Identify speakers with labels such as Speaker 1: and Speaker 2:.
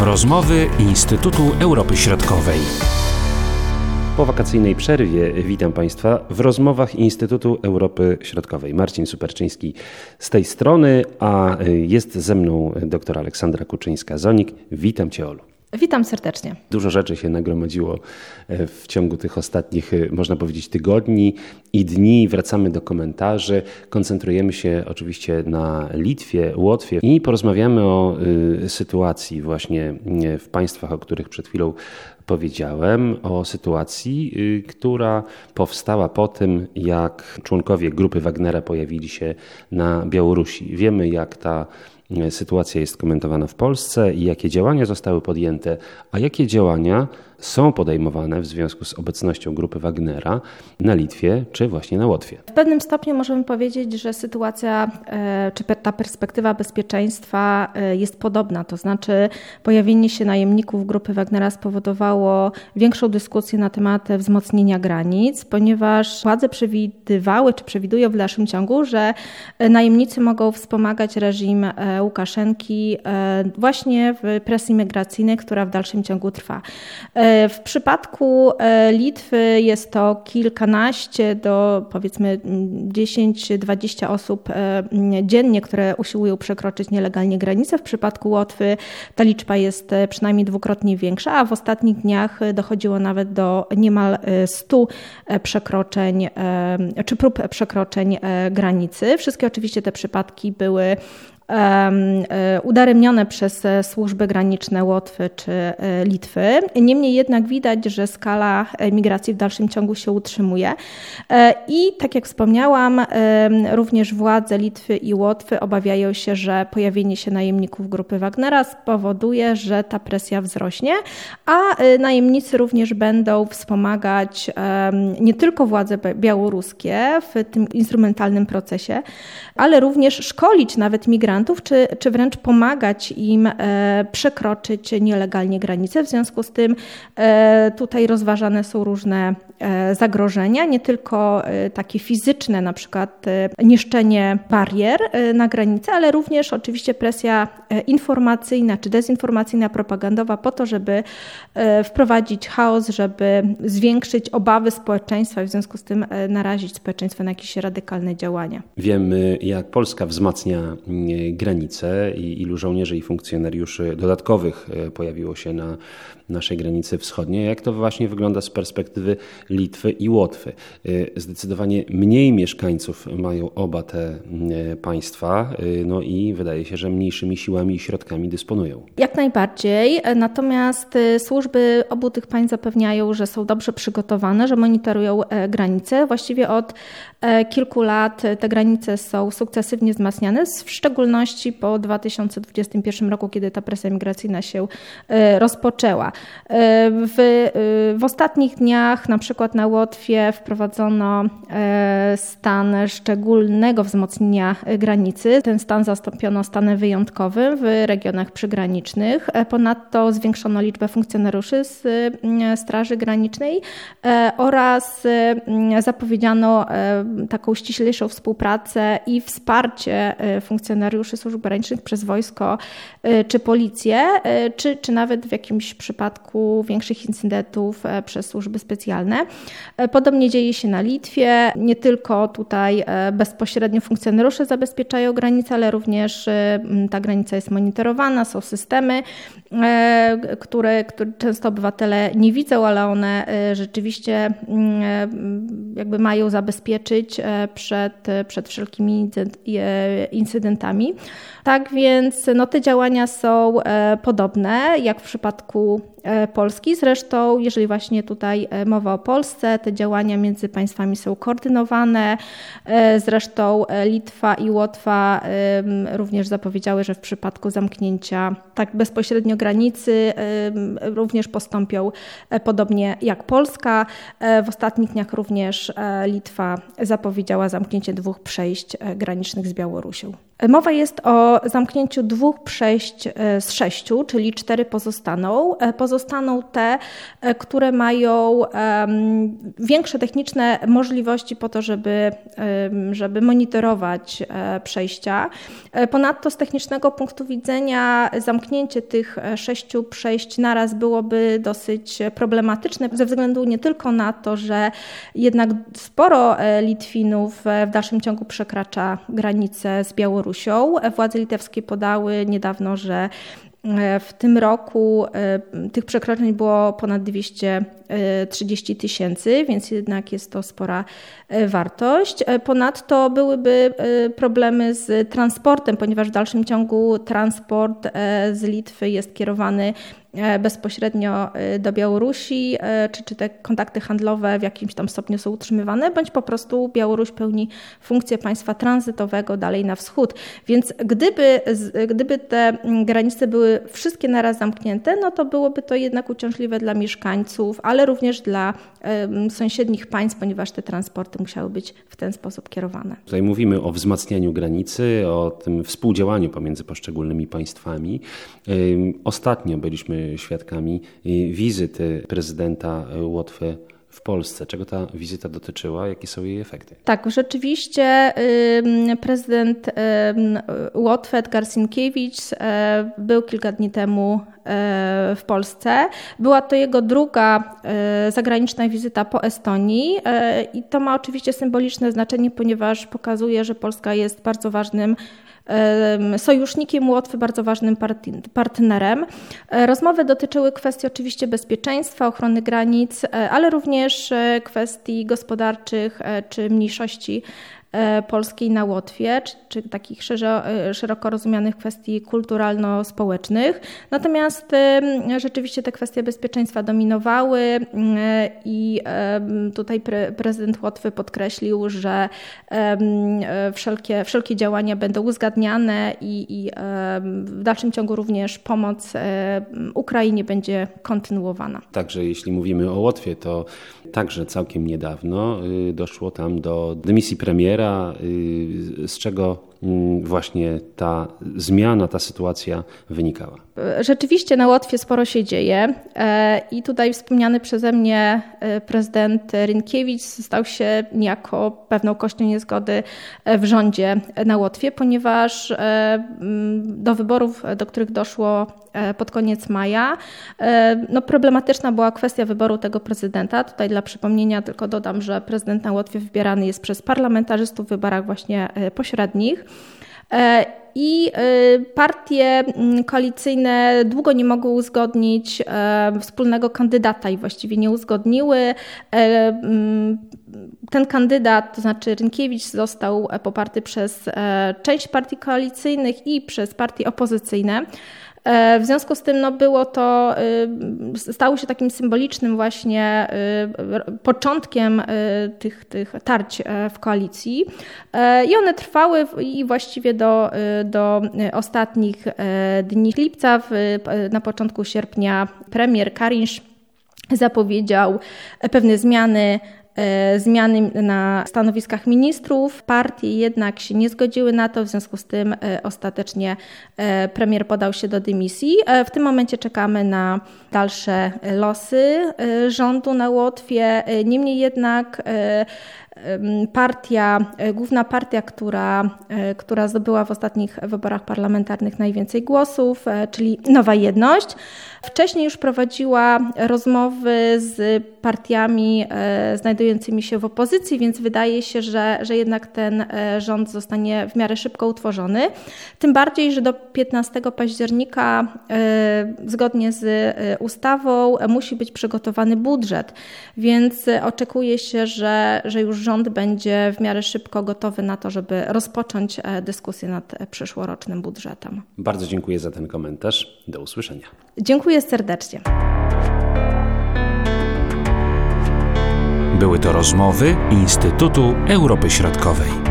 Speaker 1: Rozmowy Instytutu Europy Środkowej. Po wakacyjnej przerwie witam Państwa w rozmowach Instytutu Europy Środkowej. Marcin Superczyński z tej strony, a jest ze mną dr Aleksandra Kuczyńska-Zonik. Witam Cię, Olu.
Speaker 2: Witam serdecznie.
Speaker 1: Dużo rzeczy się nagromadziło e, w ciągu tych ostatnich, e, można powiedzieć, tygodni i dni. Wracamy do komentarzy. Koncentrujemy się oczywiście na Litwie, Łotwie i porozmawiamy o y, sytuacji właśnie w państwach, o których przed chwilą powiedziałem, o sytuacji, y, która powstała po tym, jak członkowie grupy Wagnera pojawili się na Białorusi. Wiemy, jak ta sytuacja jest komentowana w Polsce i jakie działania zostały podjęte, a jakie działania są podejmowane w związku z obecnością grupy Wagnera na Litwie czy właśnie na Łotwie.
Speaker 2: W pewnym stopniu możemy powiedzieć, że sytuacja e, czy ta perspektywa bezpieczeństwa e, jest podobna. To znaczy pojawienie się najemników grupy Wagnera spowodowało większą dyskusję na temat wzmocnienia granic, ponieważ władze przewidywały czy przewidują w dalszym ciągu, że e, najemnicy mogą wspomagać reżim Łukaszenki właśnie w presji migracyjnej, która w dalszym ciągu trwa. W przypadku e, Litwy jest to kilkanaście do powiedzmy 10-20 osób e, dziennie, które usiłują przekroczyć nielegalnie granicę. W przypadku Łotwy ta liczba jest e, przynajmniej dwukrotnie większa, a w ostatnich dniach dochodziło nawet do niemal 100 przekroczeń czy prób przekroczeń granicy. Wszystkie oczywiście te przypadki były E, udaremnione przez e, służby graniczne Łotwy czy e, Litwy. Niemniej jednak widać, że skala migracji w dalszym ciągu się utrzymuje. I tak jak wspomniałam, również władze Litwy i Łotwy obawiają się, że pojawienie się najemników grupy Wagnera spowoduje, że ta presja wzrośnie, a najemnicy również będą wspomagać nie tylko władze białoruskie w tym instrumentalnym procesie, ale również szkolić nawet migrantów, migrantów, czy, czy wręcz pomagać im e, przekroczyć nielegalnie granice. W związku z tym e, tutaj rozważane są różne e, zagrożenia, nie tylko takie fizyczne, na przykład niszczenie barier na granicy, ale również oczywiście presja informacyjna czy dezinformacyjna, propagandowa po to, żeby wprowadzić chaos, żeby zwiększyć obawy społeczeństwa i w związku z tym narazić społeczeństwo na jakieś radykalne działania.
Speaker 1: Wiemy, jak Polska wzmacnia mm, granice i ilu żołnierzy i funkcjonariuszy dodatkowych e, pojawiło się na naszej granicy wschodniej. Jak to właśnie wygląda z perspektywy Litwy i Łotwy? E, zdecydowanie mniej mieszkańców mają oba te e, państwa, no i wydaje się, że mniejszymi siłami i środkami dysponują.
Speaker 2: Jak najbardziej, natomiast służby obu tych państw zapewniają, że są dobrze przygotowane, że monitorują granice. Właściwie od kilku lat te granice są sukcesywnie wzmacniane, w szczególności szczególności po 2021 roku, kiedy ta presja migracyjna się e, rozpoczęła. E, w, e, w ostatnich dniach, na przykład na Łotwie, wprowadzono stan szczególnego wzmocnienia granicy. Ten stan zastąpiono stanem wyjątkowym w regionach przygranicznych. Ponadto zwiększono liczbę funkcjonariuszy z Straży Granicznej oraz zapowiedziano taką ściślejszą współpracę i wsparcie funkcjonariuszy służb granicznych przez wojsko y, czy policję, y, czy, czy nawet w jakimś przypadku większych incydentów e, przez służby specjalne. E, podobnie dzieje się na Litwie. Nie tylko tutaj e, bezpośrednio funkcjonariusze zabezpieczają granicę, ale również ta granica jest monitorowana, są systemy, które, które często obywatele nie widzą, ale one rzeczywiście jakby mają zabezpieczyć przed, przed wszelkimi incydentami. Tak więc no, te działania są e, podobne jak w przypadku Polski. Zresztą, jeżeli właśnie tutaj e, mowa o Polsce, te działania między państwami są koordynowane. Zresztą Litwa i Łotwa również zapowiedziały, że w przypadku zamknięcia tak bezpośrednio granicy również postąpią podobnie jak Polska. W ostatnich dniach również Litwa zapowiedziała zamknięcie dwóch przejść granicznych z Białorusią. Mowa jest o zamknięciu dwóch przejść e, z sześciu, czyli cztery pozostaną. E, pozostaną te, e, które mają większe techniczne możliwości po to, żeby, żeby monitorować przejścia. Ponadto z technicznego punktu widzenia zamknięcie tych sześciu przejść naraz byłoby dosyć problematyczne ze względu nie tylko na to, że jednak sporo Litwinów w dalszym ciągu przekracza granicę z Białorusią. Władze litewskie podały niedawno, że e, w tym roku e, tych przekroczeń było ponad 230 tysięcy, więc jednak jest to spora e, wartość. Ponadto byłyby problemy z transportem, ponieważ w dalszym ciągu transport z Litwy jest kierowany E, bezpośrednio e, do Białorusi, e, czy, czy te kontakty handlowe w jakimś tam stopniu są utrzymywane, bądź po prostu Białoruś pełni funkcję państwa tranzytowego dalej na wschód. Więc gdyby, gdyby te granice były wszystkie naraz zamknięte, no to byłoby to jednak uciążliwe dla mieszkańców, ale również dla sąsiednich państw, ponieważ te transporty musiały być w ten sposób kierowane.
Speaker 1: Tutaj mówimy o wzmacnianiu granicy, o tym współdziałaniu pomiędzy poszczególnymi państwami. Ostatnio byliśmy świadkami wizyty prezydenta Łotwy w Polsce. Czego ta wizyta dotyczyła? Jakie są jej efekty?
Speaker 2: Tak, rzeczywiście prezydent Łotwy Edgar e, był kilka dni temu e, w Polsce. Była to jego druga e, zagraniczna wizyta po Estonii i to ma oczywiście symboliczne znaczenie, ponieważ pokazuje, że Polska jest bardzo ważnym sojusznikiem Łotwy, bardzo ważnym partnerem. E, rozmowy dotyczyły kwestii oczywiście bezpieczeństwa, ochrony granic, e, ale również e, kwestii gospodarczych czy mniejszości polskiej na Łotwie, czy, czy takich e, szeroko rozumianych kwestii kulturalno-społecznych. Natomiast rzeczywiście te kwestie bezpieczeństwa dominowały i tutaj prezydent Łotwy podkreślił, że wszelkie, wszelkie działania będą uzgadniane i, i w dalszym ciągu również pomoc Ukrainie będzie kontynuowana.
Speaker 1: Także jeśli mówimy o Łotwie, to także całkiem niedawno y, doszło tam do dymisji premiera Y, z czego właśnie ta zmiana, ta sytuacja wynikała?
Speaker 2: Rzeczywiście na Łotwie sporo się dzieje e, i tutaj wspomniany przeze mnie e, prezydent Rynkiewicz stał się niejako pewną kością niezgody e, w rządzie na Łotwie, ponieważ do wyborów, do których doszło pod koniec maja, no problematyczna była kwestia wyboru tego prezydenta. Tutaj dla przypomnienia tylko dodam, że prezydent na Łotwie wybierany jest przez parlamentarzystów w wyborach właśnie pośrednich. E, I e, partie mm, koalicyjne długo nie mogły uzgodnić e, wspólnego kandydata i właściwie nie uzgodniły. Mm, ten kandydat, to znaczy Rynkiewicz, został poparty przez część partii koalicyjnych i przez partie opozycyjne. E, w związku z tym no, było to, y, stało się takim symbolicznym właśnie y, początkiem y, tych, tych tarć e, w koalicji i one trwały i właściwie do, do ostatnich dni lipca. Na początku sierpnia premier Karinsz zapowiedział pewne zmiany E, zmiany na stanowiskach ministrów. Partie jednak się nie zgodziły na to, w związku z tym e, ostatecznie e, premier podał się do dymisji. W tym momencie czekamy na dalsze losy rządu na Łotwie. Niemniej jednak partia, główna partia, która, która zdobyła w ostatnich wyborach parlamentarnych najwięcej głosów, czyli Nowa Jedność, wcześniej już prowadziła rozmowy z partiami znajdującymi się w opozycji, więc wydaje się, że, że jednak ten rząd zostanie w miarę szybko utworzony. Tym bardziej, że do 15 października, zgodnie z ustawą, musi być przygotowany budżet, więc oczekuje się, że, że już rząd będzie w miarę szybko gotowy na to, żeby rozpocząć e, dyskusję nad e, przyszłorocznym budżetem.
Speaker 1: Bardzo dziękuję za ten komentarz. Do usłyszenia.
Speaker 2: Dziękuję serdecznie.
Speaker 3: Były to rozmowy Instytutu Europy Środkowej.